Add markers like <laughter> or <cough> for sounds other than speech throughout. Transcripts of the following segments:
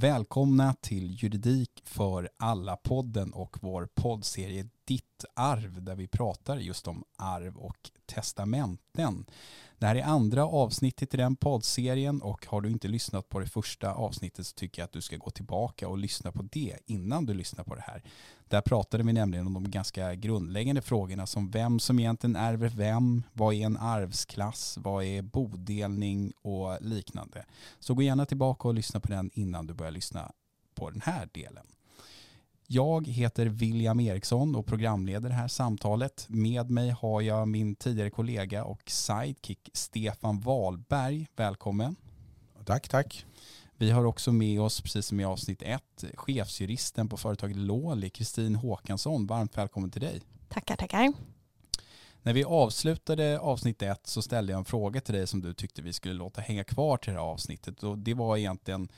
Välkomna till Juridik för alla-podden och vår poddserie Ditt arv där vi pratar just om arv och testamenten. Det här är andra avsnittet i den poddserien och har du inte lyssnat på det första avsnittet så tycker jag att du ska gå tillbaka och lyssna på det innan du lyssnar på det här. Där pratade vi nämligen om de ganska grundläggande frågorna som vem som egentligen ärver vem, vad är en arvsklass, vad är bodelning och liknande. Så gå gärna tillbaka och lyssna på den innan du börjar lyssna på den här delen. Jag heter William Eriksson och programleder det här samtalet. Med mig har jag min tidigare kollega och sidekick Stefan Wahlberg. Välkommen. Tack, tack. Vi har också med oss, precis som i avsnitt ett, chefsjuristen på företaget Låli, Kristin Håkansson. Varmt välkommen till dig. Tackar, tackar. När vi avslutade avsnitt ett så ställde jag en fråga till dig som du tyckte vi skulle låta hänga kvar till det här avsnittet. Och det var egentligen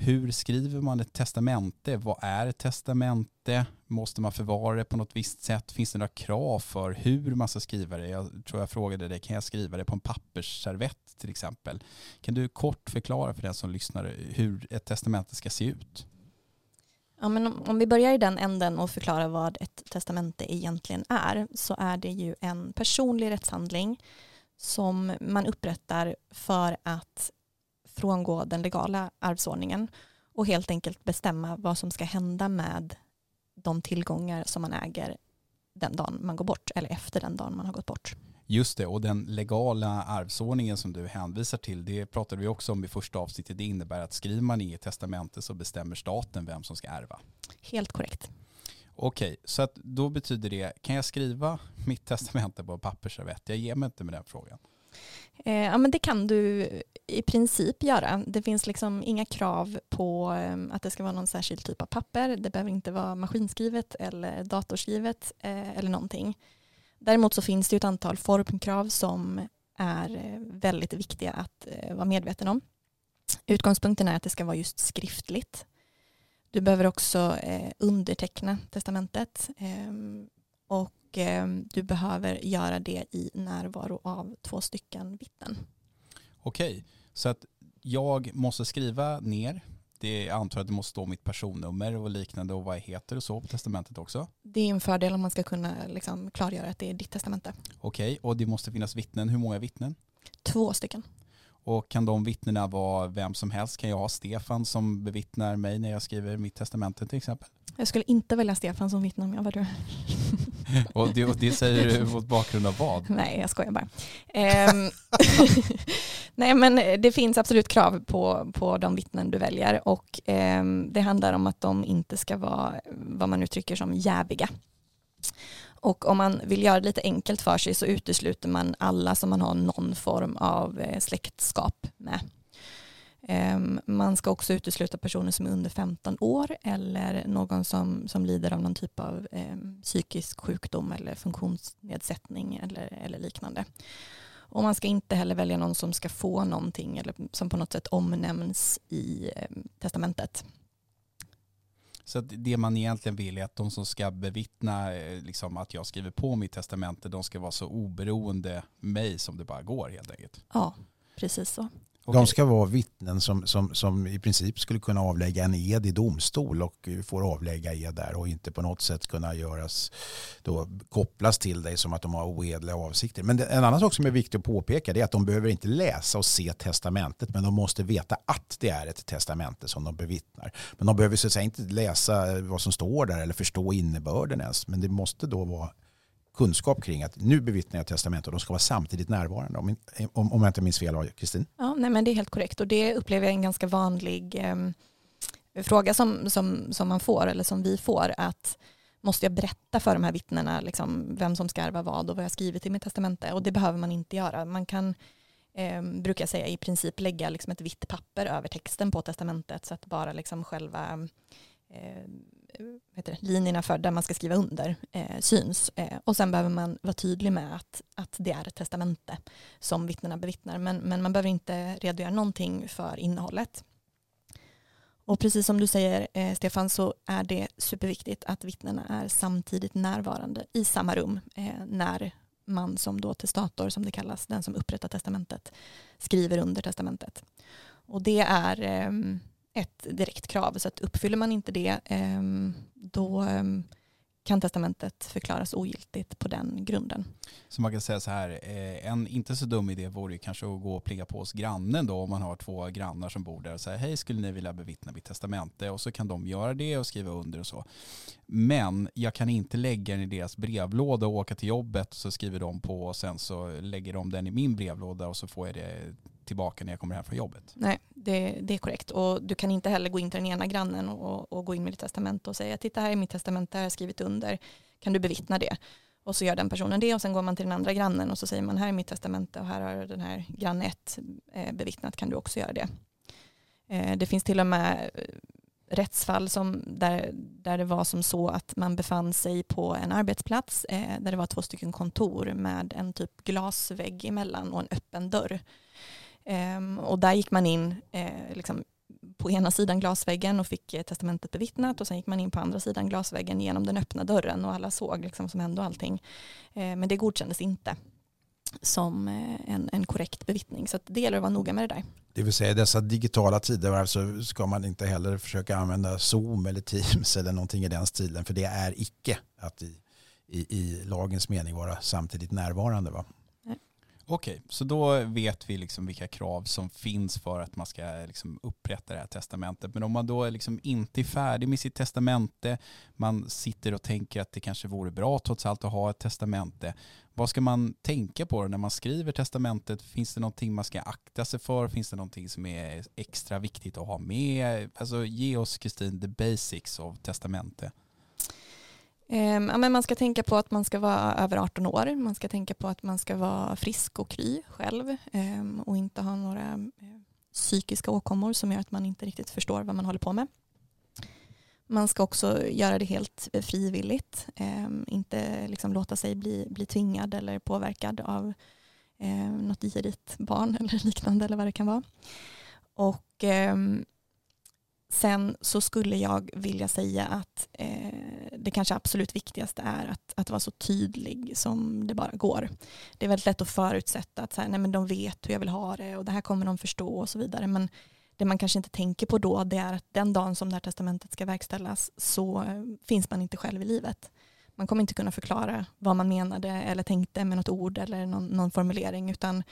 hur skriver man ett testamente? Vad är ett testamente? Måste man förvara det på något visst sätt? Finns det några krav för hur man ska skriva det? Jag tror jag frågade dig, kan jag skriva det på en pappersservett till exempel? Kan du kort förklara för den som lyssnar hur ett testamente ska se ut? Ja, men om, om vi börjar i den änden och förklarar vad ett testamente egentligen är så är det ju en personlig rättshandling som man upprättar för att frångå den legala arvsordningen och helt enkelt bestämma vad som ska hända med de tillgångar som man äger den dagen man går bort eller efter den dagen man har gått bort. Just det, och den legala arvsordningen som du hänvisar till, det pratade vi också om i första avsnittet. Det innebär att skriver man i ett testamente så bestämmer staten vem som ska ärva. Helt korrekt. Okej, så då betyder det, kan jag skriva mitt testamente på pappersservett? Jag ger mig inte med den frågan. Eh, ja, men det kan du i princip göra. Det finns liksom inga krav på eh, att det ska vara någon särskild typ av papper. Det behöver inte vara maskinskrivet eller datorskrivet eh, eller någonting. Däremot så finns det ett antal formkrav som är eh, väldigt viktiga att eh, vara medveten om. Utgångspunkten är att det ska vara just skriftligt. Du behöver också eh, underteckna testamentet ehm, och och eh, du behöver göra det i närvaro av två stycken vittnen. Okej, så att jag måste skriva ner det jag antar att det måste stå mitt personnummer och liknande och vad jag heter och så på testamentet också. Det är en fördel om man ska kunna liksom klargöra att det är ditt testamente. Okej, och det måste finnas vittnen. Hur många vittnen? Två stycken. Och kan de vittnena vara vem som helst? Kan jag ha Stefan som bevittnar mig när jag skriver mitt testamente till exempel? Jag skulle inte välja Stefan som vittne om jag var du. <laughs> och, det, och det säger du mot bakgrund av vad? Nej, jag skojar bara. Um, <laughs> Nej, men det finns absolut krav på, på de vittnen du väljer och um, det handlar om att de inte ska vara vad man uttrycker som jäviga. Och om man vill göra det lite enkelt för sig så utesluter man alla som man har någon form av eh, släktskap med. Ehm, man ska också utesluta personer som är under 15 år eller någon som, som lider av någon typ av eh, psykisk sjukdom eller funktionsnedsättning eller, eller liknande. Och man ska inte heller välja någon som ska få någonting eller som på något sätt omnämns i eh, testamentet. Så det man egentligen vill är att de som ska bevittna eh, liksom, att jag skriver på mitt testamente, de ska vara så oberoende mig som det bara går helt enkelt. Ja, precis så. De ska vara vittnen som, som, som i princip skulle kunna avlägga en ed i domstol och får avlägga ed där och inte på något sätt kunna göras då, kopplas till dig som att de har oedliga avsikter. Men en annan sak som är viktig att påpeka är att de behöver inte läsa och se testamentet men de måste veta att det är ett testamente som de bevittnar. Men de behöver så att säga inte läsa vad som står där eller förstå innebörden ens men det måste då vara kunskap kring att nu bevittnar jag testamentet och de ska vara samtidigt närvarande. Om, om, om jag inte minns fel, Kristin? Ja, nej, men det är helt korrekt och det upplever jag en ganska vanlig eh, fråga som, som, som man får eller som vi får att måste jag berätta för de här vittnena liksom, vem som ska ärva vad och vad jag skrivit i mitt testamente och det behöver man inte göra. Man kan, eh, brukar jag säga, i princip lägga liksom ett vitt papper över texten på testamentet så att bara liksom själva eh, Eh, heter det, linjerna för där man ska skriva under eh, syns. Eh, och sen behöver man vara tydlig med att, att det är ett testamente som vittnena bevittnar. Men, men man behöver inte redogöra någonting för innehållet. Och precis som du säger eh, Stefan så är det superviktigt att vittnena är samtidigt närvarande i samma rum eh, när man som då testator som det kallas, den som upprättar testamentet, skriver under testamentet. Och det är ehm, ett direkt krav. Så att uppfyller man inte det ehm, då ehm, kan testamentet förklaras ogiltigt på den grunden. Så man kan säga så här, eh, en inte så dum idé vore kanske att gå och plinga på hos grannen då om man har två grannar som bor där och säga, hej skulle ni vilja bevittna mitt testamente och så kan de göra det och skriva under och så. Men jag kan inte lägga den i deras brevlåda och åka till jobbet och så skriver de på och sen så lägger de den i min brevlåda och så får jag det tillbaka när jag kommer hem från jobbet. Nej, det, det är korrekt. Och du kan inte heller gå in till den ena grannen och, och gå in med ditt testamente och säga titta här är mitt testamente, här har jag skrivit under, kan du bevittna det? Och så gör den personen det och sen går man till den andra grannen och så säger man här är mitt testamente och här har den här granne eh, bevittnat, kan du också göra det? Eh, det finns till och med rättsfall som där, där det var som så att man befann sig på en arbetsplats eh, där det var två stycken kontor med en typ glasvägg emellan och en öppen dörr. Eh, och där gick man in eh, liksom på ena sidan glasväggen och fick eh, testamentet bevittnat och sen gick man in på andra sidan glasväggen genom den öppna dörren och alla såg liksom som hände och allting. Eh, men det godkändes inte som eh, en, en korrekt bevittning. Så det gäller att vara noga med det där. Det vill säga i dessa digitala tider så ska man inte heller försöka använda Zoom eller Teams <laughs> eller någonting i den stilen. För det är icke att i, i, i lagens mening vara samtidigt närvarande. Va? Okej, så då vet vi liksom vilka krav som finns för att man ska liksom upprätta det här testamentet. Men om man då liksom inte är färdig med sitt testamente, man sitter och tänker att det kanske vore bra trots allt att ha ett testamente. Vad ska man tänka på när man skriver testamentet? Finns det någonting man ska akta sig för? Finns det någonting som är extra viktigt att ha med? Alltså ge oss Kristin the basics av testamente. Ehm, ja, men man ska tänka på att man ska vara över 18 år. Man ska tänka på att man ska vara frisk och kry själv ehm, och inte ha några eh, psykiska åkommor som gör att man inte riktigt förstår vad man håller på med. Man ska också göra det helt eh, frivilligt, ehm, inte liksom låta sig bli, bli tvingad eller påverkad av eh, något girigt barn <laughs> eller liknande eller vad det kan vara. Och Sen så skulle jag vilja säga att eh, det kanske absolut viktigaste är att, att vara så tydlig som det bara går. Det är väldigt lätt att förutsätta att så här, nej, men de vet hur jag vill ha det och det här kommer de förstå och så vidare. Men det man kanske inte tänker på då det är att den dagen som det här testamentet ska verkställas så eh, finns man inte själv i livet. Man kommer inte kunna förklara vad man menade eller tänkte med något ord eller någon, någon formulering utan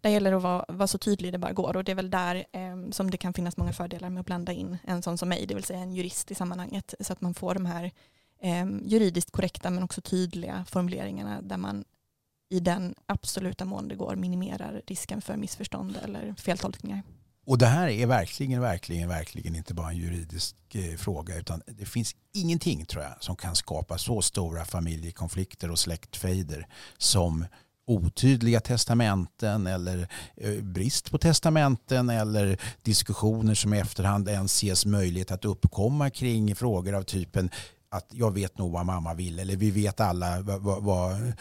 där gäller det att vara, vara så tydlig det bara går och det är väl där eh, som det kan finnas många fördelar med att blanda in en sån som mig, det vill säga en jurist i sammanhanget så att man får de här eh, juridiskt korrekta men också tydliga formuleringarna där man i den absoluta mån det går minimerar risken för missförstånd eller feltolkningar. Och det här är verkligen, verkligen, verkligen inte bara en juridisk eh, fråga utan det finns ingenting tror jag som kan skapa så stora familjekonflikter och släktfejder som otydliga testamenten eller eh, brist på testamenten eller diskussioner som i efterhand ens ges möjlighet att uppkomma kring frågor av typen att jag vet nog vad mamma vill eller vi vet alla vad, vad, vad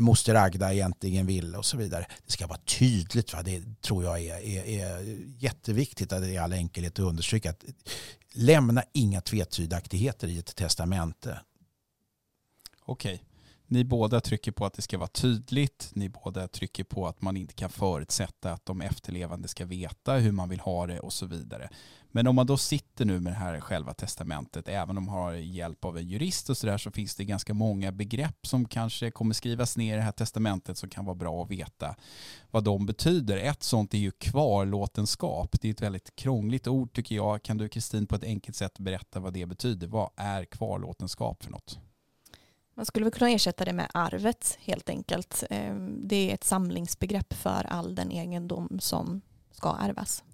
moster Agda egentligen vill och så vidare. Det ska vara tydligt. Va? Det tror jag är, är, är jätteviktigt att i all enkelhet att understryka. Att lämna inga tvetydaktigheter i ett testamente. Okej, ni båda trycker på att det ska vara tydligt. Ni båda trycker på att man inte kan förutsätta att de efterlevande ska veta hur man vill ha det och så vidare. Men om man då sitter nu med det här själva testamentet, även om man har hjälp av en jurist och så där, så finns det ganska många begrepp som kanske kommer skrivas ner i det här testamentet som kan vara bra att veta vad de betyder. Ett sånt är ju kvarlåtenskap. Det är ett väldigt krångligt ord tycker jag. Kan du Kristin på ett enkelt sätt berätta vad det betyder? Vad är kvarlåtenskap för något? Man skulle väl kunna ersätta det med arvet helt enkelt. Ehm, det är ett samlingsbegrepp för all den egendom som ska ärvas.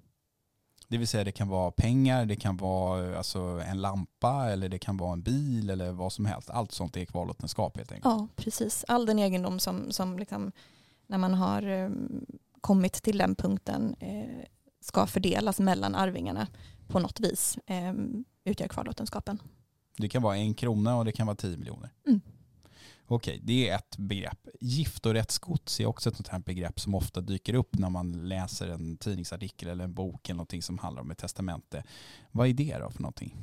Det vill säga det kan vara pengar, det kan vara alltså en lampa eller det kan vara en bil eller vad som helst. Allt sånt är kvarlåtenskap helt enkelt. Ja, precis. All den egendom som, som liksom, när man har ehm, kommit till den punkten eh, ska fördelas mellan arvingarna på något vis utgör kvarlåtenskapen. Det kan vara en krona och det kan vara tio miljoner. Mm. Okej, det är ett begrepp. Giftorättsgods är också ett sånt här begrepp som ofta dyker upp när man läser en tidningsartikel eller en bok eller någonting som handlar om ett testamente. Vad är det då för någonting?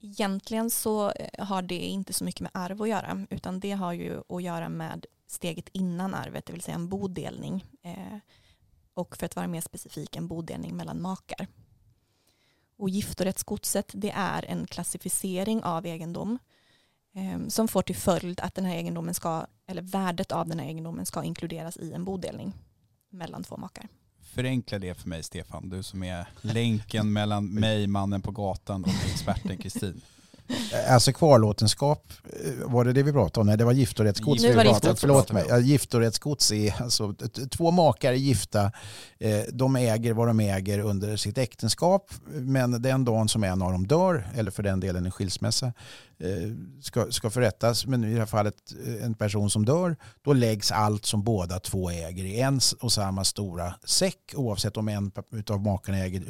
Egentligen så eh, har det inte så mycket med arv att göra utan det har ju att göra med steget innan arvet, det vill säga en bodelning. Eh, och för att vara mer specifik, en bodelning mellan makar. Och giftorättsgodset det är en klassificering av egendom eh, Ehm, som får till följd att den här egendomen ska, eller värdet av den här egendomen ska inkluderas i en bodelning mellan två makar. Förenkla det för mig Stefan, du som är länken mellan mig, mannen på gatan och experten Kristin. Alltså kvarlåtenskap, eh, var det det vi pratade om? Nej, det var giftorättsgods. Nu var det pratade om. giftorättsgods. Förlåt mig. Giftorättsgods är alltså två makar är gifta. Eh, De äger vad de äger under sitt äktenskap. Men den dagen som en av dem dör, eller för den delen en skilsmässa, eh, ska, ska förrättas, men i det här fallet eh, en person som dör, då läggs allt som båda två äger i en och samma stora säck oavsett om en av makarna äger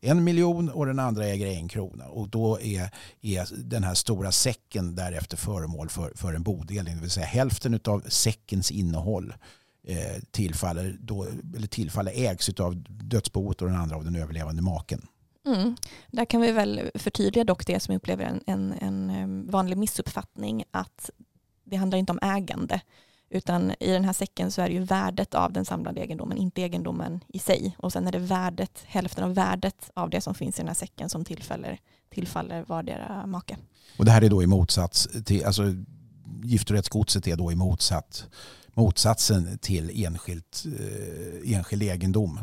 en miljon och den andra äger en krona. Och då är, är den här stora säcken därefter föremål för, för en bodelning. Det vill säga hälften av säckens innehåll eh, tillfaller, då, eller tillfaller ägs av dödsboet och den andra av den överlevande maken. Mm. Där kan vi väl förtydliga dock det som jag upplever en, en, en eh, vanlig missuppfattning att det handlar inte om ägande utan i den här säcken så är det ju värdet av den samlade egendomen, inte egendomen i sig. Och sen är det värdet, hälften av värdet av det som finns i den här säcken som tillfaller, tillfaller vardera make. Och det här är då i motsats till, alltså giftorättsgodset är då i motsats, motsatsen till enskilt, eh, enskild egendom.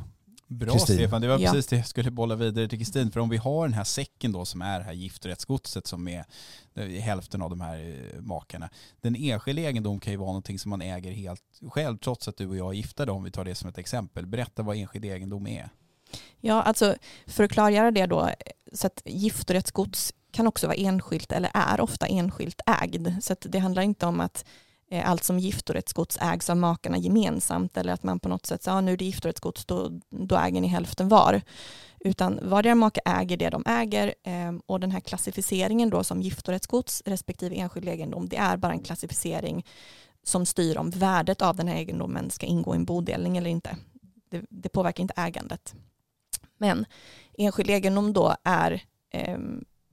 Bra Kristin. Stefan, det var Ja. precis det jag skulle bolla vidare till Kristin. För om vi har den här säcken då som är det här giftorättsgodset som är är hälften av de här eh, makarna. Den enskilda egendom kan ju vara någonting som man äger helt själv trots att du och jag är gifta då, om vi tar det som ett exempel. Berätta vad enskild egendom är. Ja, alltså för att klargöra det då, så att giftorättsgods kan också vara enskilt eller är ofta enskilt ägd. Så att det handlar inte om att eh, Eh, allt som giftorättsgods ägs av makarna gemensamt eller att man på något sätt sa, ja, nu är det giftorättsgods, då, då äger ni hälften var. Utan vardera make äger det de äger ehm, och den här klassificeringen då som giftorättsgods respektive enskild egendom, det är bara en klassificering som styr om värdet av den här egendomen ska ingå i en bodelning eller inte. Det, det påverkar inte ägandet. Men enskild egendom då är eh,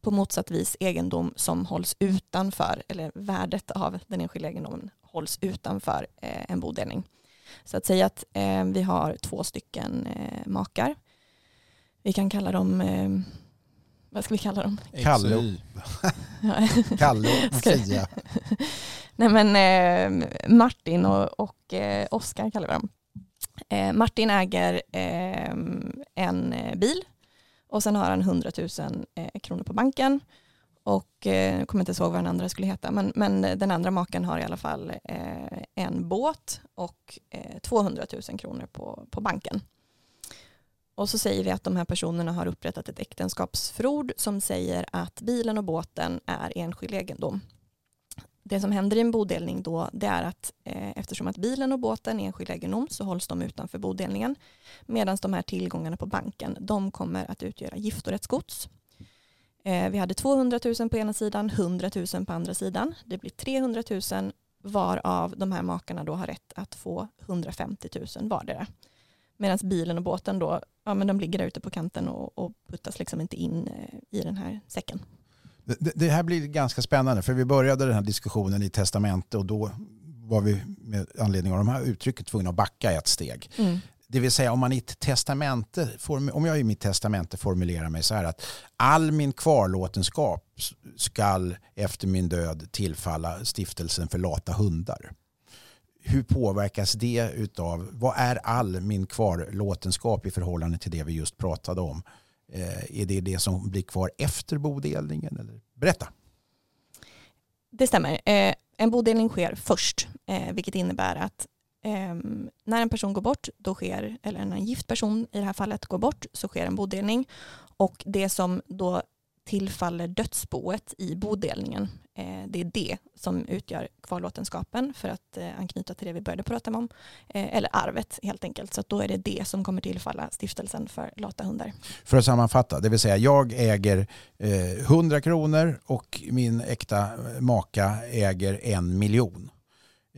på motsatt vis egendom som hålls utanför, eller värdet av den enskilda egendomen hålls utanför eh, en bodelning. Så att säga att eh, vi har två stycken eh, makar. Vi kan kalla dem, eh, vad ska vi kalla dem? Kalle och-. Kalle och. <laughs> <laughs> Nej men eh, Martin och, och eh, Oskar kallar vi dem. Eh, Martin äger eh, en bil och sen har han 100 000 eh, kronor på banken. Och eh, jag kommer inte ihåg vad den andra skulle heta, men, men den andra maken har i alla fall eh, en båt och eh, 200 000 kronor på, på banken. Och så säger vi att de här personerna har upprättat ett äktenskapsförord som säger att bilen och båten är enskild egendom det som händer i en bodelning då det är att eh, eftersom att bilen och båten är enskild egendom så hålls de utanför bodelningen medan de här tillgångarna på banken de kommer att utgöra giftorättsgods. Eh, vi hade 200 000 på ena sidan, 100 000 på andra sidan. Det blir 300 000 varav de här makarna då har rätt att få 150 000 vardera. Medan bilen och båten då, ja men de ligger där ute på kanten och, och puttas liksom inte in eh, i den här säcken. Det, det här blir ganska spännande för vi började den här diskussionen i testamente och då var vi med anledning av de här uttrycket tvungna att backa ett steg. Det vill säga om man i ett testamente, om jag i mitt testamente formulerar mig så här att all min kvarlåtenskap skall efter min död tillfalla stiftelsen för lata hundar. Hur påverkas det utav, vad är all min kvarlåtenskap i förhållande till det vi just pratade om? Eh, är det det som blir kvar efter bodelningen? Eller? Berätta. Det stämmer. Eh, en bodelning sker först, eh, vilket innebär att ehm, när en person går bort, då sker, eller när en gift person i det här fallet går bort, så sker en bodelning. Och det som då tillfaller dödsboet i bodelningen, eh, det är det som utgör kvarlåtenskapen för att eh, anknyta till det vi började prata om, eh, eller arvet helt enkelt. Så att då är det det som kommer tillfalla stiftelsen för lata hundar. För att sammanfatta, det vill säga jag äger eh, 100 kronor och min äkta eh, maka äger en miljon.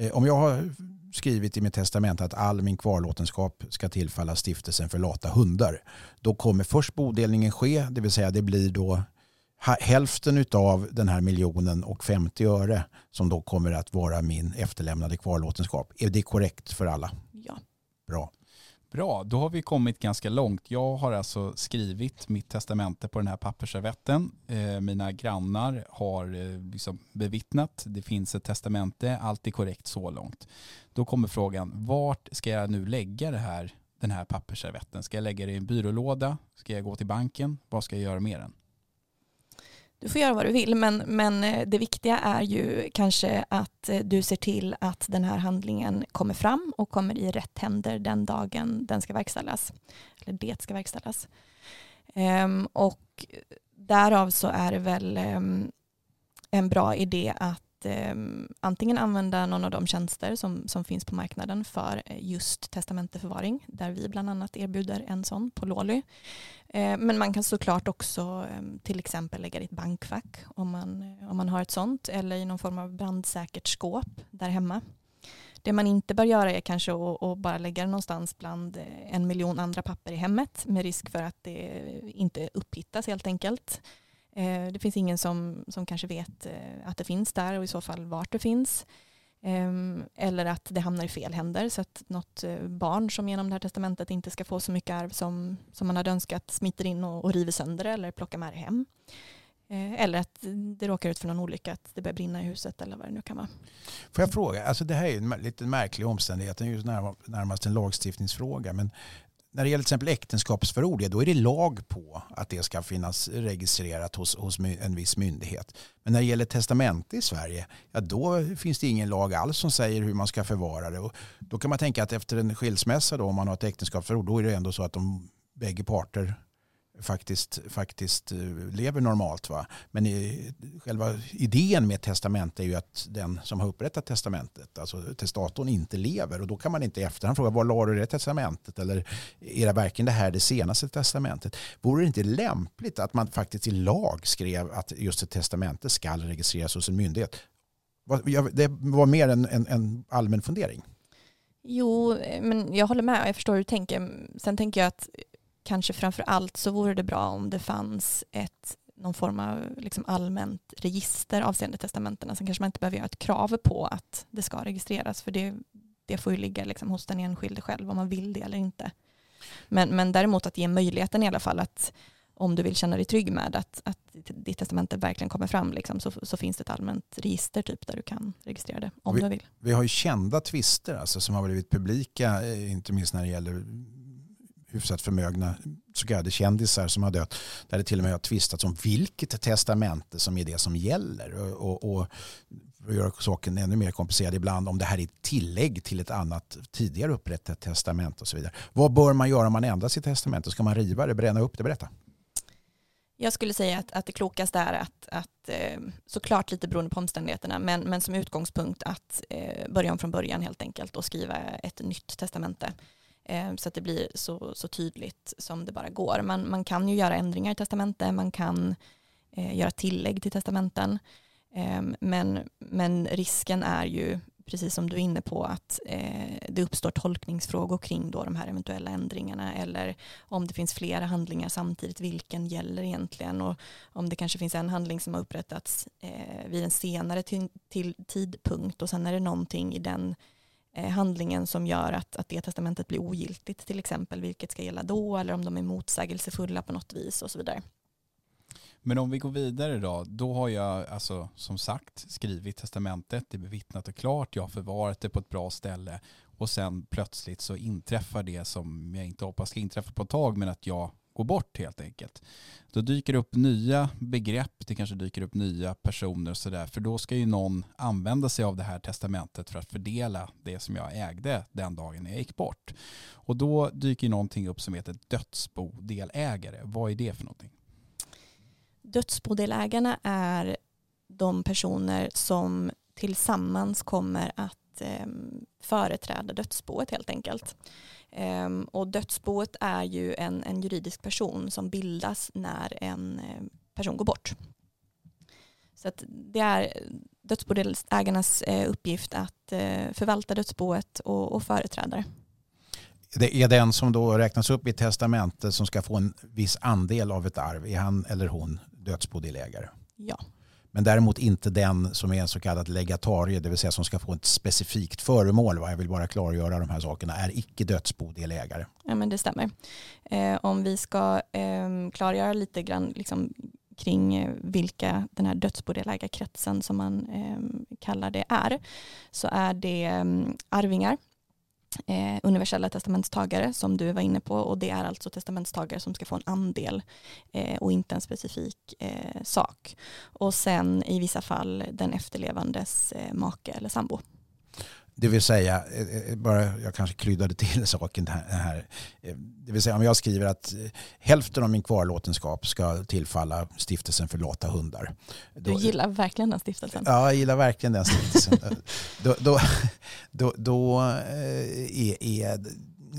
Eh, om jag har skrivit i mitt testament att all min kvarlåtenskap ska tillfalla stiftelsen för lata hundar, då kommer först bodelningen ske, det vill säga det blir då hälften av den här miljonen och 50 öre som då kommer att vara min efterlämnade kvarlåtenskap. Är det korrekt för alla? Ja. Bra. Bra, då har vi kommit ganska långt. Jag har alltså skrivit mitt testamente på den här pappersservetten. Eh, mina grannar har eh, liksom bevittnat, det finns ett testamente, allt är korrekt så långt. Då kommer frågan, vart ska jag nu lägga det här, den här pappersservetten? Ska jag lägga det i en byrålåda? Ska jag gå till banken? Vad ska jag göra med den? Du får göra vad du vill, men, men eh, det viktiga är ju kanske att eh, du ser till att den här handlingen kommer fram och kommer i rätt händer den dagen den ska verkställas. Eller det ska verkställas. Um, och därav så är det väl um, en bra idé att eh, antingen använda någon av de tjänster som, som finns på marknaden för just testamenteförvaring, där vi bland annat erbjuder en sån på Låly. Eh, men man kan såklart också eh, till exempel lägga det i ett bankfack om man, om man har ett sånt, eller i någon form av brandsäkert skåp där hemma. Det man inte bör göra är kanske att, bara lägga det någonstans bland en miljon andra papper i hemmet med risk för att det inte upphittas helt enkelt. Eh, det finns ingen som, som kanske vet eh, att det finns där och i så fall vart det finns. Ehm, eller att det hamnar i fel händer så att något eh, barn som genom det här testamentet inte ska få så mycket arv som, som man hade önskat smiter in och, och river sönder det eller plockar med det hem. Eh, eller att det råkar ut för någon olycka, att det börjar brinna i huset eller vad det nu kan vara. Får jag fråga, alltså det här är en lite märklig omständighet, det är ju närmast en lagstiftningsfråga, men när det gäller till exempel äktenskapsförord, då är det lag på att det ska finnas registrerat hos, hos en viss myndighet. Men när det gäller testamente i Sverige, ja, då finns det ingen lag alls som säger hur man ska förvara det. Och då kan man tänka att efter en skilsmässa, då, om man har ett äktenskapsförord, då är det ändå så att de bägge parter faktiskt, faktiskt eh, lever normalt. Va? Men i, själva idén med testamente är ju att den som har upprättat testamentet, alltså testatorn, inte lever. Och då kan man inte i efterhand fråga var la du det testamentet? Eller är det verkligen det här det senaste testamentet? Vore det inte lämpligt att man faktiskt i lag skrev att just ett testamente ska registreras hos en myndighet? Det var mer en, en, en allmän fundering. Jo, eh, men jag håller med. Jag förstår hur du tänker. Sen tänker jag att kanske framför allt så vore det bra om det fanns ett någon form av liksom allmänt register avseende testamentena. Sen kanske man inte behöver göra ett krav på att det ska registreras för det, det får ju ligga liksom hos den enskilde själv om man vill det eller inte. Men, men däremot att ge möjligheten i alla fall att om du vill känna dig trygg med att, att ditt testamente verkligen kommer fram liksom, så, så finns det ett allmänt register typ där du kan registrera det om vi, du vill. Vi har ju kända tvister alltså, som har blivit publika, eh, inte minst när det gäller hyfsat förmögna så kallade kändisar som har dött. Där det till och med har tvistats om vilket testamente som är det som gäller. Och, och, och göra saken ännu mer komplicerad ibland om det här är ett tillägg till ett annat tidigare upprättat testament och så vidare. Vad bör man göra om man ändrar sitt testamente? Ska man riva det, bränna upp det? Berätta. Jag skulle säga att, att det klokaste är att, att eh, såklart lite beroende på omständigheterna, men, men som utgångspunkt att eh, börja om från början helt enkelt och skriva ett nytt testamente. Eh, så att det blir så, så tydligt som det bara går. Man, man kan ju göra ändringar i testamente, man kan eh, göra tillägg till testamenten. Eh, men, men risken är ju, precis som du är inne på, att eh, det uppstår tolkningsfrågor kring då de här eventuella ändringarna eller om det finns flera handlingar samtidigt, vilken gäller egentligen? Och om det kanske finns en handling som har upprättats eh, vid en senare till, till tidpunkt och sen är det någonting i den Eh, handlingen som gör att, att det testamentet blir ogiltigt till exempel, vilket ska gälla då eller om de är motsägelsefulla på något vis och så vidare. Men om vi går vidare då, då har jag alltså som sagt skrivit testamentet, det är bevittnat och klart, jag har förvarat det på ett bra ställe och sen plötsligt så inträffar det som jag inte hoppas ska inträffa på ett tag men att jag gå bort helt enkelt. Då dyker det upp nya begrepp, det kanske dyker upp nya personer och sådär. För då ska ju någon använda sig av det här testamentet för att fördela det som jag ägde den dagen jag gick bort. Och då dyker någonting upp som heter dödsbodelägare. Vad är det för någonting? Dödsbodelägarna är de personer som tillsammans kommer att eh, företräda dödsboet helt enkelt. Um, och dödsboet är ju en, en, juridisk person som bildas när en eh, person går bort. Så att det är dödsbodelägarnas eh, uppgift att eh, förvalta dödsboet och, och företräda det. är den som då räknas upp i testamentet som ska få en viss andel av ett arv. Är han eller hon dödsbodelägare? Ja. Men däremot inte den som är en så kallad legatarie, det vill säga som ska få ett specifikt föremål. Jag vill bara klargöra de här sakerna, är icke dödsbodelägare. Ja men det stämmer. Eh, om vi ska eh, klargöra lite grann liksom, kring eh, vilka den här dödsbodelägarkretsen som man eh, kallar det är, så är det eh, arvingar eh, universella testamentstagare som du var inne på och det är alltså testamentstagare som ska få en andel eh, och inte en specifik eh, sak. Och sen i vissa fall den efterlevandes eh, make eller sambo. Det vill säga, eh, eh, bara jag kanske kryddade till <laughs> saken här. Eh, det vill säga om jag skriver att hälften av min kvarlåtenskap ska tillfalla stiftelsen för lata hundar. Du gillar verkligen den stiftelsen. Ja, jag gillar verkligen den stiftelsen. <laughs> då, då, <laughs> då, då är, är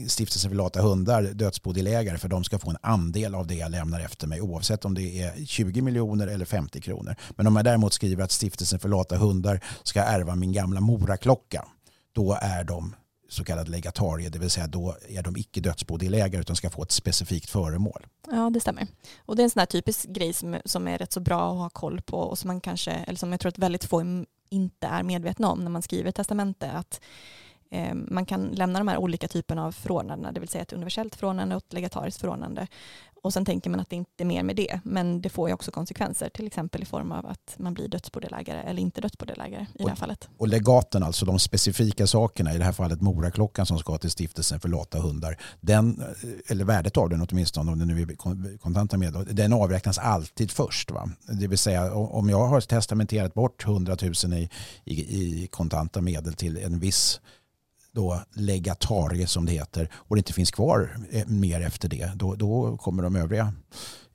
Stiftelsen för lata hundar dödsbodelägare för de ska få en andel av det jag lämnar efter mig oavsett om det är 20 miljoner eller 50 kronor. Men om jag däremot skriver att Stiftelsen för lata hundar ska ärva min gamla moraklocka då är de så kallad legatarie, det vill säga då är de icke dödsbodelägare utan ska få ett specifikt föremål. Ja, det stämmer. Och det är en sån här typisk grej som, som är rätt så bra att ha koll på och som man kanske, eller som jag tror att väldigt få inte är medvetna om när man skriver testamente, att eh, man kan lämna de här olika typerna av förordnanden, det vill säga ett universellt förordnande och ett legatariskt förordnande. Och sen tänker man att det inte är mer med det, men det får ju också konsekvenser, till exempel i form av att man blir dödsbodelägare eller inte dödsbodelägare i och, det här fallet. Och legaten, alltså de specifika sakerna, i det här fallet moraklockan som ska till stiftelsen för lata hundar, den, eller värdet av den åtminstone, om det nu är kontanta medel, den avräknas alltid först. Va? Det vill säga om jag har testamenterat bort 100 000 i, i, i kontanta medel till en viss då legatarie som det heter och det inte finns kvar eh, mer efter det, då, då kommer de övriga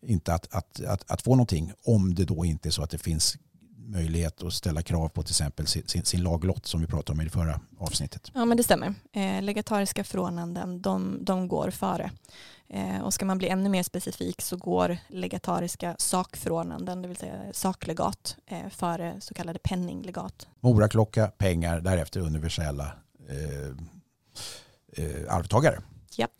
inte att, att, att, att, få någonting om det då inte är så att det finns möjlighet att ställa krav på till exempel sin, sin, laglott som vi pratade om i det förra avsnittet. Ja men det stämmer. Eh, legatariska förordnanden de, de går före. Eh, och ska man bli ännu mer specifik så går legatariska sakförordnanden, det vill säga saklegat, eh, före så kallade penninglegat. Moraklocka, pengar, därefter universella eh, arvtagare. Yep.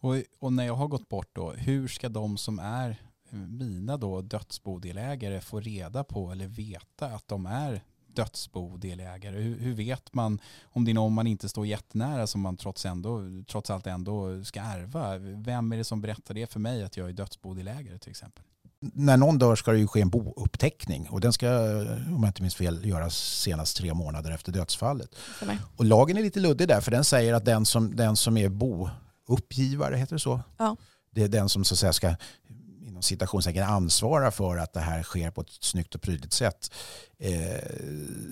Och, och, när jag har gått bort då, hur ska de som är mina då dödsbodelägare få reda på eller veta att de är dödsbodelägare? Hur, hur vet man om det är någon man inte står jättenära som man trots, ändå, trots allt ändå ska ärva? Vem är det som berättar det för mig att jag är dödsbodelägare till exempel? När någon dör ska det ju ske en bouppteckning och den ska, om jag inte minns fel, göras senast tre månader efter dödsfallet. Och lagen är lite luddig där för den säger att den som, den som är bouppgivare, heter det så? Ja. Det är den som så att säga ska inom citationstecken ansvara för att det här sker på ett snyggt och prydligt sätt eh,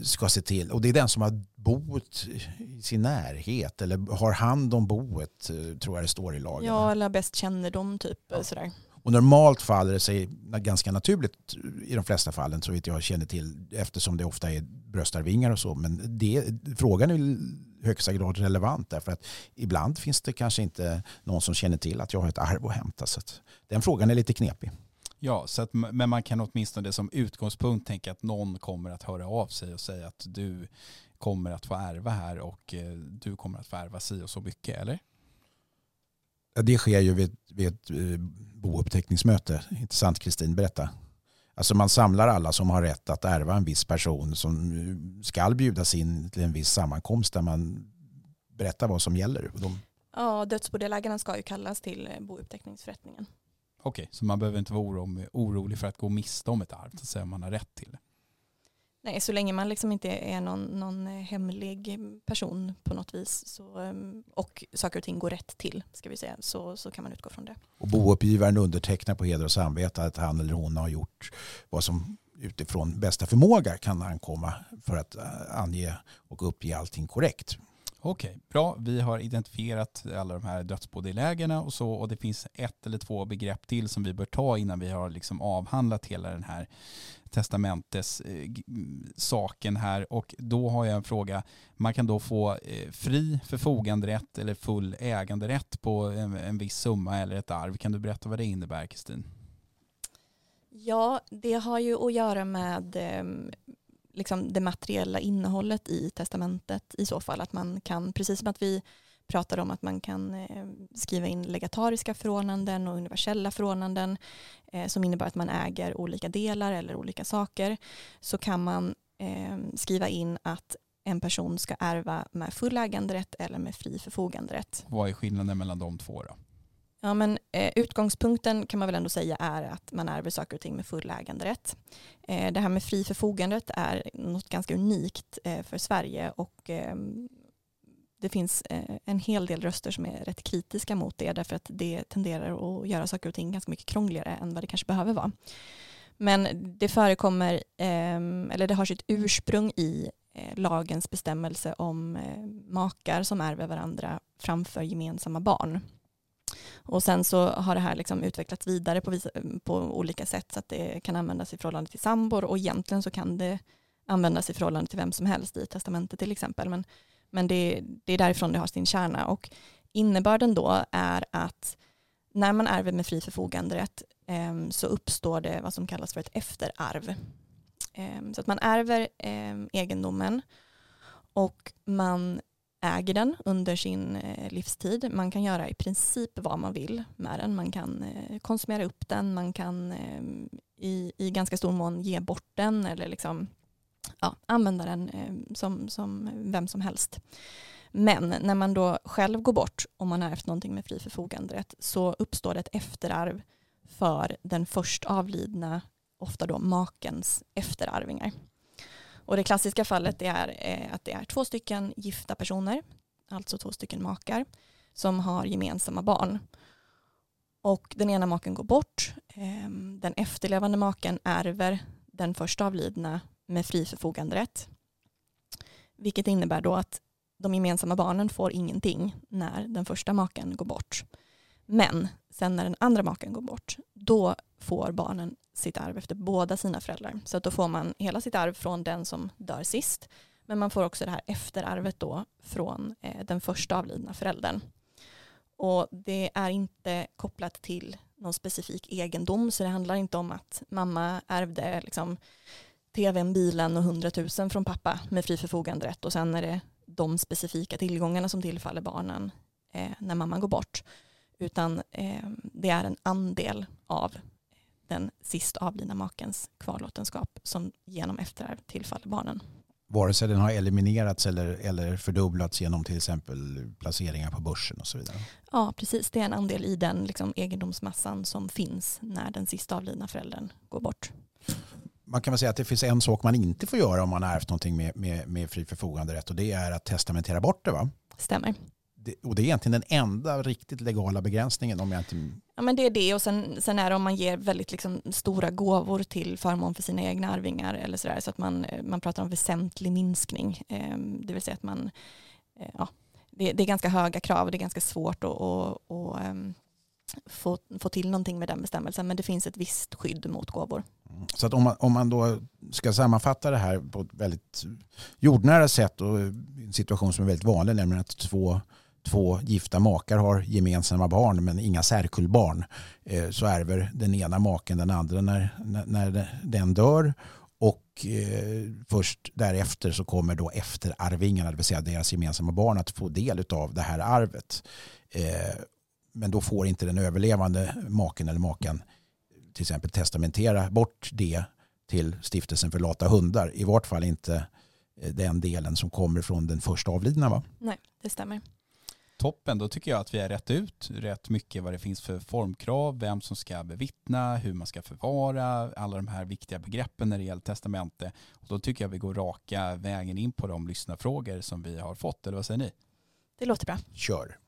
ska se till. Och det är den som har boet i sin närhet eller har hand om boet eh, tror jag det står i lagen. Ja, eller bäst kännedom typ. Ja. Sådär. Och normalt faller det sig ganska naturligt i de flesta fallen så vitt jag känner till eftersom det ofta är bröstarvingar och så. Men det, frågan är i högsta grad relevant därför att ibland finns det kanske inte någon som känner till att jag har ett arv att hämta. Så att den frågan är lite knepig. Ja, så att, men man kan åtminstone som utgångspunkt tänka att någon kommer att höra av sig och säga att du kommer att få ärva här och eh, du kommer att få ärva si och så mycket, eller? Det sker ju vid, vid ett eh, bouppteckningsmöte. Intressant Kristin, berätta. Alltså man samlar alla som har rätt att ärva en viss person som eh, ska bjudas in till en viss sammankomst där man berättar vad som gäller. De... Ja, dödsbodelägarna ska ju kallas till eh, bouppteckningsförrättningen. Okej, så man behöver inte vara orolig för att gå miste om ett arv, så att säga, om man har rätt till det. Nej, så länge man liksom inte är någon, någon eh, hemlig person på något vis så, ehm, och saker och ting går rätt till ska vi säga, så, så kan man utgå från det. Och bouppgivaren undertecknar på heder och samvete att han eller hon har gjort vad som utifrån bästa förmåga kan ankomma för att eh, ange och uppge allting korrekt. Okej, bra. Vi har identifierat alla de här dödsbodelägarna och så och det finns ett eller två begrepp till som vi bör ta innan vi har liksom avhandlat hela den här testamentes eh, saken här och då har jag en fråga. Man kan då få eh, fri förfoganderätt eller full äganderätt på en, en viss summa eller ett arv. Kan du berätta vad det innebär Kristin? Ja, det har ju att göra med eh, liksom det materiella innehållet i testamentet i så fall. Att man kan, precis som att vi pratade om att man kan eh, skriva in legatariska förordnanden och universella förordnanden eh, som innebär att man äger olika delar eller olika saker så kan man eh, skriva in att en person ska ärva med full äganderätt eller med fri förfoganderätt. Vad är skillnaden mellan de två då? Ja, men, eh, utgångspunkten kan man väl ändå säga är att man ärver saker och ting med full äganderätt. Eh, det här med fri förfoganderätt är något ganska unikt eh, för Sverige och ehm, det finns eh, en hel del röster som är rätt kritiska mot det därför att det tenderar att göra saker och ting ganska mycket krångligare än vad det kanske behöver vara. Men det förekommer, ehm, eller det har sitt ursprung i eh, lagens bestämmelse om eh, makar som ärver varandra framför gemensamma barn. Och sen så har det här liksom utvecklats vidare på, visa, på olika sätt så att det kan användas i förhållande till sambor och egentligen så kan det användas i förhållande till vem som helst i testamentet till exempel. Men, men det, det är därifrån det har sin kärna och innebörden då är att när man ärver med fri förfoganderätt eh, så uppstår det vad som kallas för ett efterarv. Eh, så att man ärver eh, egendomen och man äger den under sin eh, livstid. Man kan göra i princip vad man vill med den. Man kan eh, konsumera upp den, man kan ehm, i, i ganska stor mån ge bort den eller liksom, ja, använda den ehm, som, som vem som helst. Men när man då själv går bort och man har ärvt någonting med fri förfoganderätt så uppstår det ett efterarv för den först avlidna, ofta då makens efterarvingar. Och det klassiska fallet är eh, att det är två stycken gifta personer, alltså två stycken makar, som har gemensamma barn. Och den ena maken går bort, ehm, den efterlevande maken ärver den första avlidna med fri förfoganderätt. Vilket innebär då att de gemensamma barnen får ingenting när den första maken går bort. Men sen när den andra maken går bort, då får barnen sitt arv efter båda sina föräldrar. Så att då får man hela sitt arv från den som dör sist. Men man får också det här efterarvet då från eh, den första avlidna föräldern. Och det är inte kopplat till någon specifik egendom så det handlar inte om att mamma ärvde liksom, tvn, bilen och hundratusen från pappa med fri förfoganderätt och sen är det de specifika tillgångarna som tillfaller barnen eh, när mamman går bort. Utan eh, det är en andel av den sist avlidna makens kvarlåtenskap som genom efterarv tillfaller barnen. Vare sig den har eliminerats eller, eller fördubblats genom till exempel placeringar på börsen och så vidare. Ja, precis. Det är en andel i den liksom, egendomsmassan som finns när den sist avlidna föräldern går bort. Man kan väl säga att det finns en sak man inte får göra om man har ärvt någonting med, med, med fri förfoganderätt och det är att testamentera bort det va? Stämmer det, och det är egentligen den enda riktigt legala begränsningen om jag inte... Ja men det är det och sen, sen är det om man ger väldigt liksom stora gåvor till förmån för sina egna arvingar eller sådär så att man, man pratar om väsentlig minskning. Ehm, det vill säga att man, eh, ja, det, det är ganska höga krav och det är ganska svårt att, att, att ehm, få, få till någonting med den bestämmelsen men det finns ett visst skydd mot gåvor. Mm. Så att om man, om man då ska sammanfatta det här på ett väldigt jordnära sätt och en situation som är väldigt vanlig nämligen att två två gifta makar har gemensamma barn men inga särkullbarn eh, så ärver den ena maken den andra när, när den dör och eh, först därefter så kommer då efterarvingarna, det vill säga deras gemensamma barn, att få del av det här arvet. Eh, men då får inte den överlevande maken eller maken till exempel testamentera bort det till stiftelsen för lata hundar. I vart fall inte eh, den delen som kommer från den första avlidna. Va? Nej, det stämmer. Toppen, då tycker jag att vi har rätt ut rätt mycket vad det finns för formkrav, vem som ska bevittna, hur man ska förvara, alla de här viktiga begreppen när det gäller testamente. Och då tycker jag vi går raka vägen in på de lyssnarfrågor som vi har fått, eller vad säger ni? Det låter bra. Kör.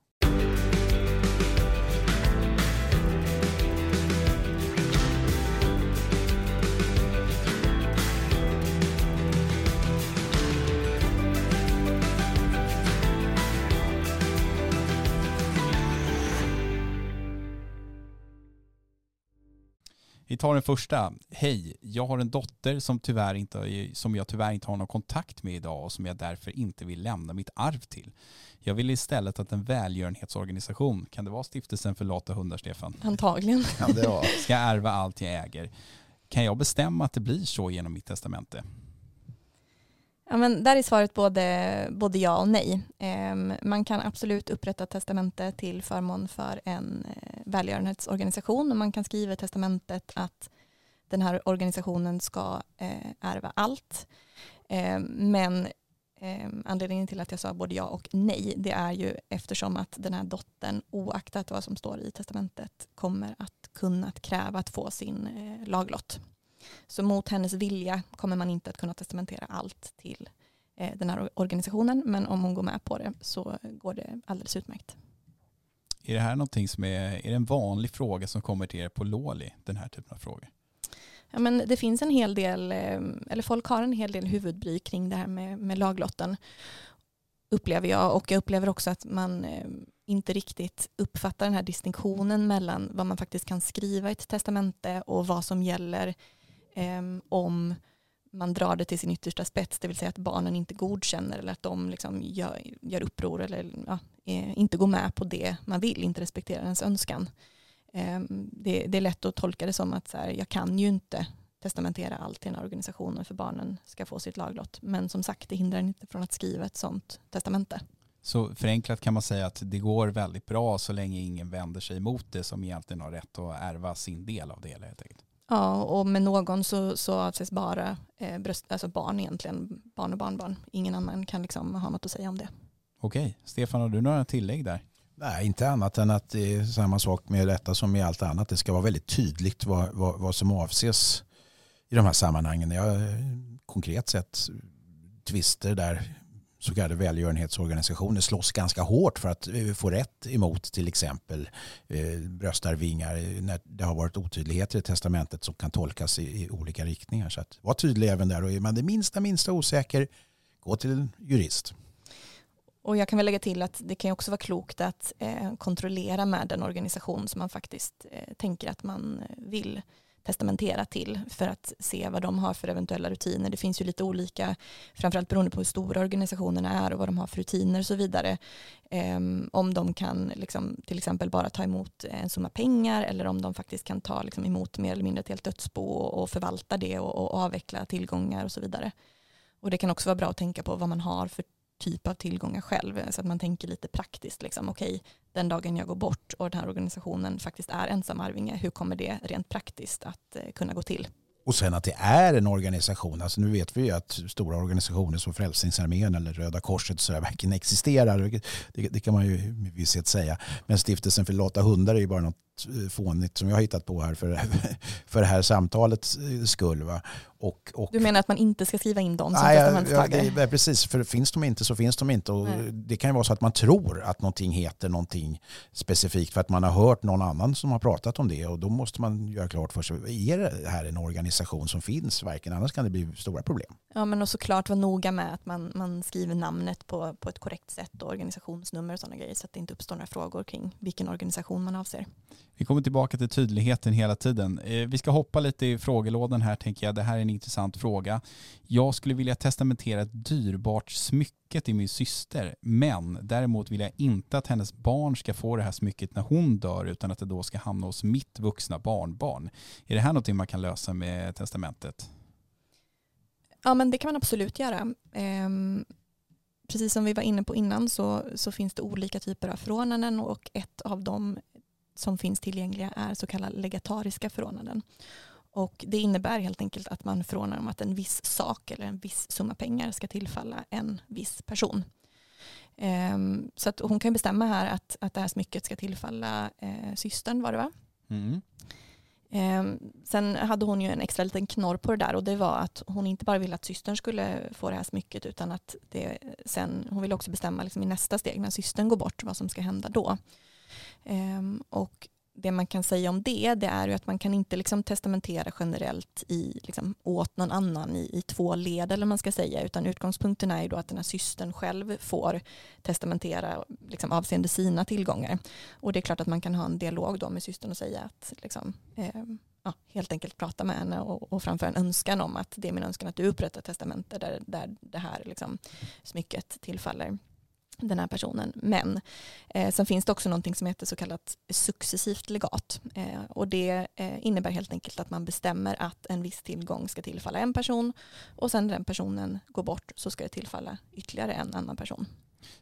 Vi tar den första. Hej, jag har en dotter som, tyvärr inte, som jag tyvärr inte har någon kontakt med idag och som jag därför inte vill lämna mitt arv till. Jag vill istället att en välgörenhetsorganisation, kan det vara stiftelsen för lata hundar Stefan? Antagligen. Kan det vara. Ska ärva allt jag äger. Kan jag bestämma att det blir så genom mitt testamente? Ja, men där är svaret både, både ja och nej. Ehm, man kan absolut upprätta testamente till förmån för en eh, välgörenhetsorganisation och man kan skriva i testamentet att den här organisationen ska eh, ärva allt. Ehm, men ehm, anledningen till att jag sa både ja och nej det är ju eftersom att den här dottern oaktat vad som står i testamentet kommer att kunna kräva att få sin eh, laglott. Så mot hennes vilja kommer man inte att kunna testamentera allt till eh, den här organisationen. Men om hon går med på det så går det alldeles utmärkt. Är det här någonting som är, är det en vanlig fråga som kommer till er på Låli, den här typen av frågor? Ja, men det finns en hel del, eh, eller folk har en hel del huvudbry kring det här med, med laglotten upplever jag och jag upplever också att man eh, inte riktigt uppfattar den här distinktionen mellan vad man faktiskt kan skriva i ett testamente och vad som gäller Ehm, om man drar det till sin yttersta spets, det vill säga att barnen inte godkänner eller att de liksom gör, gör uppror eller ja, eh, inte går med på det man vill, inte respekterar ens önskan. Ehm, det, det, är lätt att tolka det som att så här, jag kan ju inte testamentera allt till den här organisationen för barnen ska få sitt laglott. Men som sagt, det hindrar inte från att skriva ett sådant testamente. Så förenklat kan man säga att det går väldigt bra så länge ingen vänder sig emot det som egentligen har rätt att ärva sin del av det helt enkelt. Ja, och med någon så, så avses bara eh, bröst, alltså barn egentligen, barn och barnbarn. Ingen annan kan liksom ha något att säga om det. Okej, Stefan har du några tillägg där? Nej, inte annat än att det är samma sak med detta som med allt annat. Det ska vara väldigt tydligt vad, vad, vad som avses i de här sammanhangen. Jag har konkret sett tvister där så kallade välgörenhetsorganisationer slåss ganska hårt för att eh, få rätt emot till exempel eh, bröstarvingar eh, när det har varit otydligheter i testamentet som kan tolkas i, olika riktningar. Så att var tydlig även där och är man det minsta minsta osäker gå till en jurist. Och jag kan väl lägga till att det kan också vara klokt att kontrollera med den organisation som man faktiskt tänker att man vill testamentera till för att se vad de har för eventuella rutiner. Det finns ju lite olika, framförallt beroende på hur stora organisationerna är och vad de har för rutiner och så vidare. Um, om de kan liksom, till exempel bara ta emot en summa pengar eller om de faktiskt kan ta liksom, emot mer eller mindre ett helt dödsbo och, och förvalta det och, och avveckla tillgångar och så vidare. Och det kan också vara bra att tänka på vad man har för typ av tillgångar själv. Så att man tänker lite praktiskt. Liksom, Okej, den dagen jag går bort och den här organisationen faktiskt är ensamarvinge, hur kommer det rent praktiskt att eh, kunna gå till? Och sen att det är en organisation. Alltså nu vet vi ju att stora organisationer som Frälsningsarmén eller Röda Korset så verkligen existerar. Det, det, kan man ju med visshet säga. Men stiftelsen för lata hundar är ju bara något Eh, fånigt som jag har hittat på här för, <laughs> för det här samtalets eh, skull. Va? Och, och, du menar att man inte ska skriva in dem som nej, testamentstagare? Ja, precis, för finns de inte så finns de inte. Och det kan ju vara så att man tror att någonting heter någonting specifikt för att man har hört någon annan som har pratat om det och då måste man göra klart för sig, är det här en organisation som finns verkligen? Annars kan det bli stora problem. Ja, men och såklart vara noga med att man, man skriver namnet på, på ett korrekt sätt och organisationsnummer och sådana grejer så att det inte uppstår några frågor kring vilken organisation man avser. Vi kommer tillbaka till tydligheten hela tiden. Eh, vi ska hoppa lite i frågelådan här tänker jag. Det här är en intressant fråga. Jag skulle vilja testamentera ett dyrbart smycke till min syster, men däremot vill jag inte att hennes barn ska få det här smycket när hon dör, utan att det då ska hamna hos mitt vuxna barnbarn. Är det här någonting man kan lösa med testamentet? Ja, men det kan man absolut göra. Ehm, precis som vi var inne på innan så, så finns det olika typer av förordnanden och ett av dem som finns tillgängliga är så kallade legatariska förordnanden. Och det innebär helt enkelt att man förordnar om att en viss sak eller en viss summa pengar ska tillfalla en viss person. Ehm, så att hon kan bestämma här att, att det här smycket ska tillfalla eh, systern var det va? Mm. Ehm, sen hade hon ju en extra liten knorr på det där och det var att hon inte bara ville att systern skulle få det här smycket utan att det sen, hon ville också bestämma liksom i nästa steg när systern går bort vad som ska hända då. Ehm, och det man kan säga om det, det är ju att man kan inte liksom testamentera generellt i, liksom, åt någon annan i, i två led, eller man ska säga, utan utgångspunkten är ju då att den här systern själv får testamentera liksom, avseende sina tillgångar. Och det är klart att man kan ha en dialog då med systern och säga att liksom, eh, ja, helt enkelt prata med henne och, och framföra en önskan om att det är min önskan att du upprättar testamente där, där det här liksom, smycket tillfaller den här personen. Men eh, sen finns det också någonting som heter så kallat successivt legat. Eh, och det eh, innebär helt enkelt att man bestämmer att en viss tillgång ska tillfalla en person och sen när den personen går bort så ska det tillfalla ytterligare en annan person.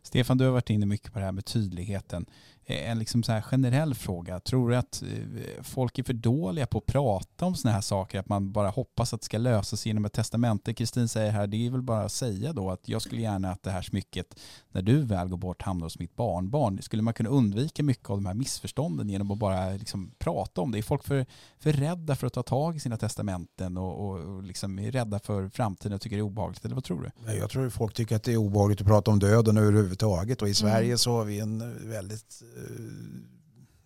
Stefan, du har varit inne mycket på det här med tydligheten. En liksom så här generell fråga. Tror du att eh, folk är för dåliga på att prata om sådana här saker? Att man bara hoppas att det ska lösas genom ett testamente? Kristin säger här, det är väl bara att säga då att jag skulle gärna att det här smycket, när du väl går bort, hamnar hos mitt barnbarn. Skulle man kunna undvika mycket av de här missförstånden genom att bara liksom prata om det? Är folk för, för rädda för att ta tag i sina testamenten och, och liksom är rädda för framtiden och tycker det är obehagligt? Eller vad tror du? Jag tror folk tycker att det är obehagligt att prata om döden överhuvudtaget och i Sverige mm. så har vi en väldigt Eh,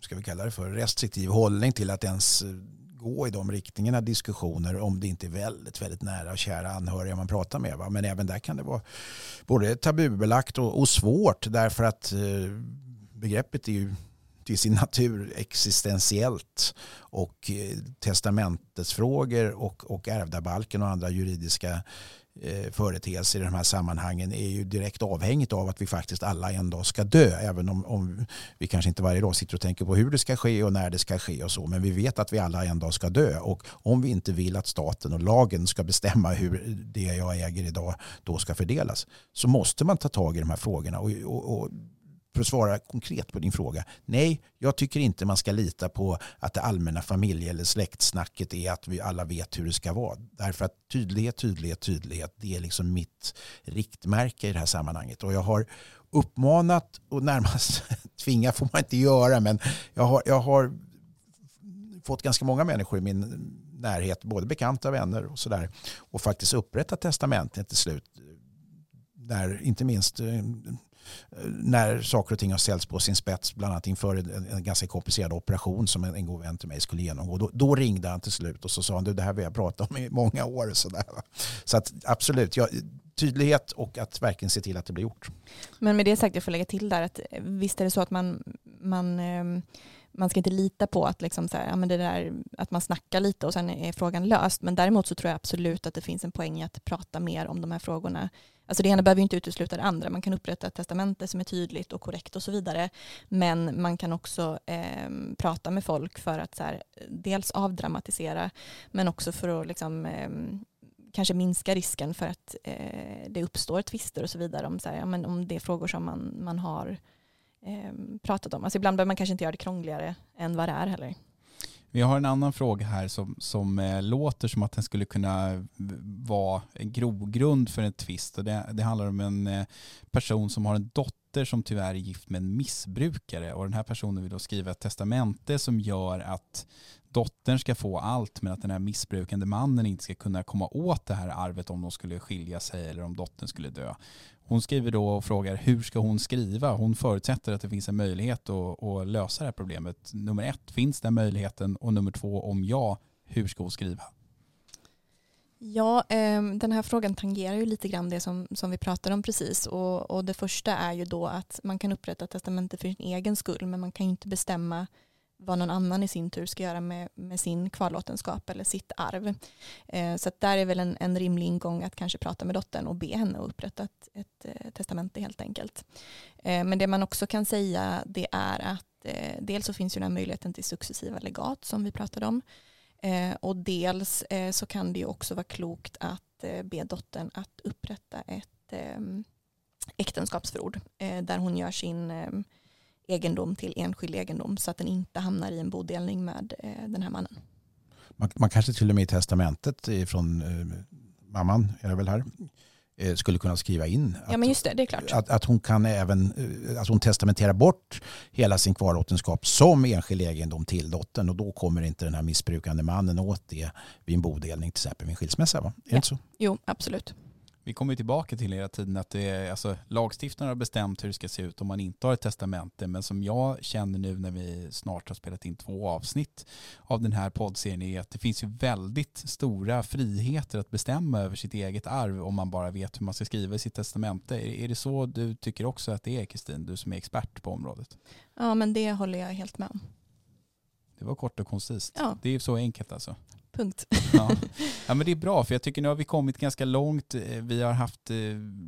ska vi kalla det för, restriktiv hållning till att ens eh, gå i de riktningarna diskussioner om det inte är väldigt, väldigt nära och kära anhöriga man pratar med. Va? Men även där kan det vara både tabubelagt och, och svårt därför att eh, begreppet är ju till sin natur existentiellt och eh, testamentesfrågor och, och ärvdabalken och andra juridiska Eh, företeelse i de här sammanhangen är ju direkt avhängigt av att vi faktiskt alla en dag ska dö. Även om, om vi kanske inte varje dag sitter och tänker på hur det ska ske och när det ska ske och så. Men vi vet att vi alla en dag ska dö. Och om vi inte vill att staten och lagen ska bestämma hur det jag äger idag då ska fördelas så måste man ta tag i de här frågorna. och, och, och för att svara konkret på din fråga. Nej, jag tycker inte man ska lita på att det allmänna familje eller släktsnacket är att vi alla vet hur det ska vara. Därför att tydlighet, tydlighet, tydlighet, det är liksom mitt riktmärke i det här sammanhanget. Och jag har uppmanat och närmast <laughs> tvinga får man inte göra, men jag har, jag har fått ganska många människor i min närhet, både bekanta, vänner och sådär, och faktiskt upprättat testamentet till slut. Där inte minst eh, Eh, när saker och ting har ställts på sin spets, bland annat inför en, en ganska komplicerad operation som en, en god vän till mig skulle genomgå. Då, då, ringde han till slut och så sa han, det här vill jag prata om i många år. Så, där. så att, absolut, ja, tydlighet och att verkligen se till att det blir gjort. Men med det sagt, jag får lägga till där att visst är det så att man, man ehm, man ska inte lita på att, liksom så här, ja, men det där, att man snackar lite och sen är frågan löst. Men däremot så tror jag absolut att det finns en poäng i att prata mer om de här frågorna Alltså det ena behöver inte utesluta det andra. Man kan upprätta ett testamente som är tydligt och korrekt och så vidare. Men man kan också eh, prata med folk för att så här, dels avdramatisera men också för att liksom, eh, kanske minska risken för att eh, det uppstår tvister och så vidare om, så här, ja, men om det är frågor som man, man har eh, Ehm, pratat om. Alltså ibland behöver man kanske inte göra det krångligare än vad det är heller. Vi har en annan fråga här som, som eh, låter som att den skulle kunna vara en grogrund för en tvist. Det, det handlar om en eh, person som har en dotter som tyvärr är gift med en missbrukare och den här personen vill då skriva ett testamente som gör att dottern ska få allt men att den här missbrukande mannen inte ska kunna komma åt det här arvet om de skulle skilja sig eller om dottern skulle dö. Hon skriver då och frågar hur ska hon skriva? Hon förutsätter att det finns en möjlighet att, att lösa det här problemet. Nummer ett, finns den möjligheten? Och nummer två, om ja, hur ska hon skriva? Ja, ehm, den här frågan tangerar ju lite grann det som, som vi pratade om precis. Och, och det första är ju då att man kan upprätta testamente för sin egen skull, men man kan ju inte bestämma vad någon annan i sin tur ska göra med, med sin kvarlåtenskap eller sitt arv. Eh, så där är väl en, en rimlig ingång att kanske prata med dottern och be henne att upprätta ett, ett eh, testamente helt enkelt. Eh, men det man också kan säga det är att eh, dels så finns ju den här möjligheten till successiva legat som vi pratade om. Eh, och dels eh, så kan det ju också vara klokt att eh, be dottern att upprätta ett ehm, äktenskapsförord eh, där hon gör sin ehm, egendom till enskild egendom så att den inte hamnar i en bodelning med eh, den här mannen. Man, man, kanske till och med i testamentet från eh, mamman, är det väl här, eh, skulle kunna skriva in att, ja, men just det, det är klart. Att, att, hon kan även att hon testamenterar bort hela sin kvarlåtenskap som enskild egendom till dottern och då kommer inte den här missbrukande mannen åt det vid en bodelning till exempel vid en skilsmässa. Va? Är ja. så? Jo, absolut. Vi kommer tillbaka till hela tiden att det är, alltså, lagstiftaren har bestämt hur det ska se ut om man inte har ett testamente. Men som jag känner nu när vi snart har spelat in två avsnitt av den här poddserien är att det finns ju väldigt stora friheter att bestämma över sitt eget arv om man bara vet hur man ska skriva i sitt testamente. Är det så du tycker också att det är Kristin, du som är expert på området? Ja, men det håller jag helt med om. Det var kort och koncist. Ja. Det är så enkelt alltså. Punkt. Ja. ja, men det är bra för jag tycker nu har vi kommit ganska långt. Eh, vi har haft, eh,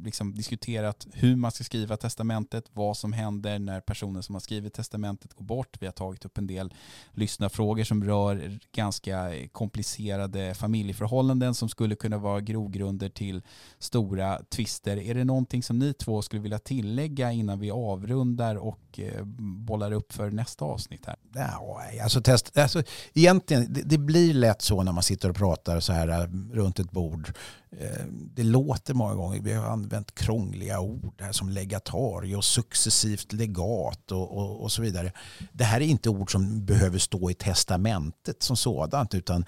liksom, diskuterat hur man ska skriva testamentet, vad som händer när personen som har skrivit testamentet går bort. Vi har tagit upp en del lyssnarfrågor som rör ganska komplicerade familjeförhållanden som skulle kunna vara grogrunder till stora tvister. Är det någonting som ni två skulle vilja tillägga innan vi avrundar och eh, bollar upp för nästa avsnitt här? Ja, alltså test, alltså, egentligen, det, det blir lätt så när man sitter och pratar så här eh, runt ett bord. Eh, det låter många gånger, vi har använt krångliga ord här som legatarie och successivt legat och, och, och, så vidare. Det här är inte ord som behöver stå i testamentet som sådant utan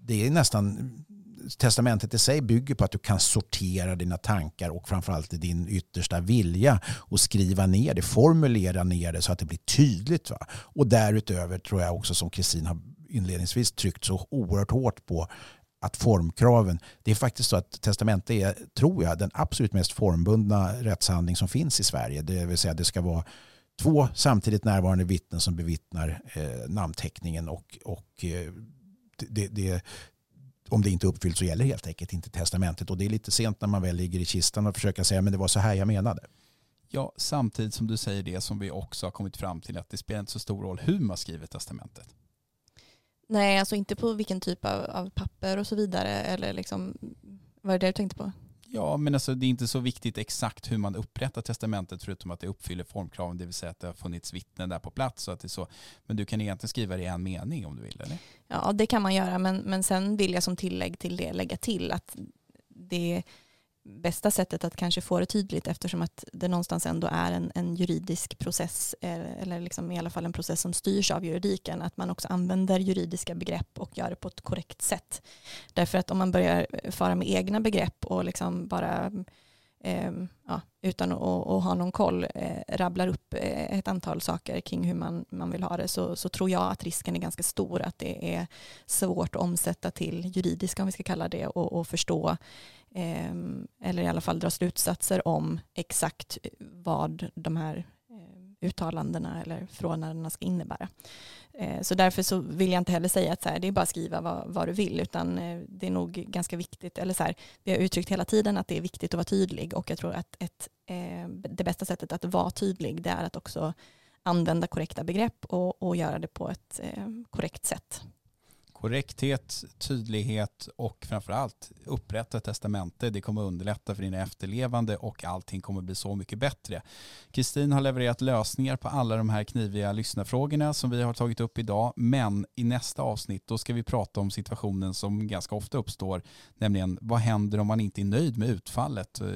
det är nästan testamentet i sig bygger på att du kan sortera dina tankar och framförallt din yttersta vilja och skriva ner det, formulera ner det så att det blir tydligt. Va? Och därutöver tror jag också som Kristin har inledningsvis tryckt så oerhört hårt på att formkraven, det är faktiskt så att testamentet är, tror jag, den absolut mest formbundna rättshandling som finns i Sverige. Det vill säga det ska vara två samtidigt närvarande vittnen som bevittnar eh, namnteckningen och, och eh, det, det, om det inte uppfylls så gäller helt enkelt inte testamentet och det är lite sent när man väl ligger i kistan och försöker säga men det var så här jag menade. Ja, samtidigt som du säger det som vi också har kommit fram till att det spelar inte så stor roll hur man skriver testamentet. Nej, alltså inte på vilken typ av, av papper och så vidare. Eller liksom, vad är det du tänkte på? Ja, men alltså, det är inte så viktigt exakt hur man upprättar testamentet förutom att det uppfyller formkraven, det vill säga att det har funnits vittnen där på plats. Så att det så. Men du kan egentligen skriva det i en mening om du vill, eller? Ja, det kan man göra, men, men sen vill jag som tillägg till det lägga till att det bästa sättet att kanske få det tydligt eftersom att det någonstans ändå är en, en juridisk process eh, eller liksom i alla fall en process som styrs av juridiken att man också använder juridiska begrepp och gör det på ett korrekt sätt. Därför att om man börjar eh, fara med egna begrepp och liksom bara eh, ja, utan att, att, ha någon koll eh, rabblar upp eh, ett antal saker kring hur man, man vill ha det så, så tror jag att risken är ganska stor att det är svårt att omsätta till juridiska om vi ska kalla det och, och förstå Ehm, eller i alla fall dra slutsatser om exakt vad de här eh, uttalandena eller förordnandena ska innebära. Eh, så därför så vill jag inte heller säga att så här, det är bara att skriva vad, vad du vill, utan eh, det är nog ganska viktigt, eller så här, vi har uttryckt hela tiden att det är viktigt att vara tydlig och jag tror att ett, det bästa sättet att vara tydlig det är att också använda korrekta begrepp och, och göra det på ett korrekt sätt korrekthet, tydlighet och framförallt upprätta testamente. Det kommer underlätta för dina efterlevande och allting kommer bli så mycket bättre. Kristin har levererat lösningar på alla de här kniviga lyssnarfrågorna som vi har tagit upp idag. Men i nästa avsnitt då ska vi prata om situationen som ganska ofta uppstår, nämligen vad händer om man inte är nöjd med utfallet eh,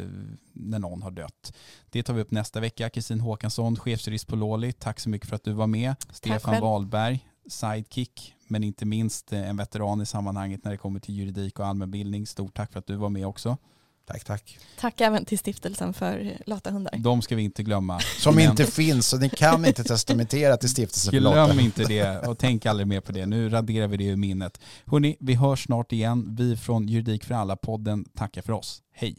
när någon har dött. Det tar vi upp nästa vecka. Kristin Håkansson, chefsjurist på Loli, tack så mycket för att du var med. Stefan Wahlberg, sidekick, men inte minst eh, en veteran i sammanhanget när det kommer till juridik och allmänbildning. Stort tack för att du var med också. Tack, tack. Tack även till stiftelsen för lata hundar. De ska vi inte glömma. Som men... inte finns och ni kan inte testamentera till stiftelsen för lata. Glöm inte det och tänk aldrig mer på det. Nu raderar vi det ur minnet. Hörni, vi hörs snart igen. Vi från Juridik för alla-podden tackar för oss. Hej.